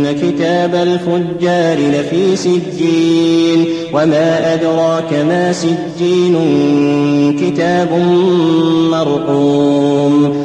إن كتاب الفجار لفي سجين وما أدراك ما سجين كتاب مرقوم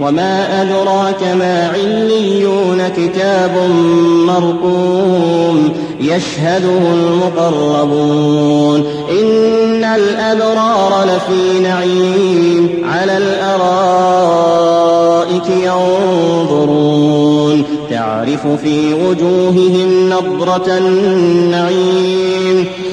وما أدراك ما عليون كتاب مرقوم يشهده المقربون إن الأبرار لفي نعيم على الأرائك ينظرون تعرف في وجوههم نضرة النعيم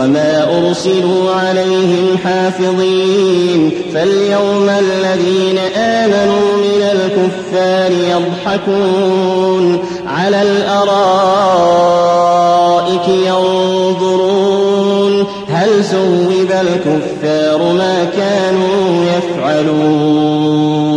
وما أرسلوا عليهم حافظين فاليوم الذين آمنوا من الكفار يضحكون على الأرائك ينظرون هل ثوب الكفار ما كانوا يفعلون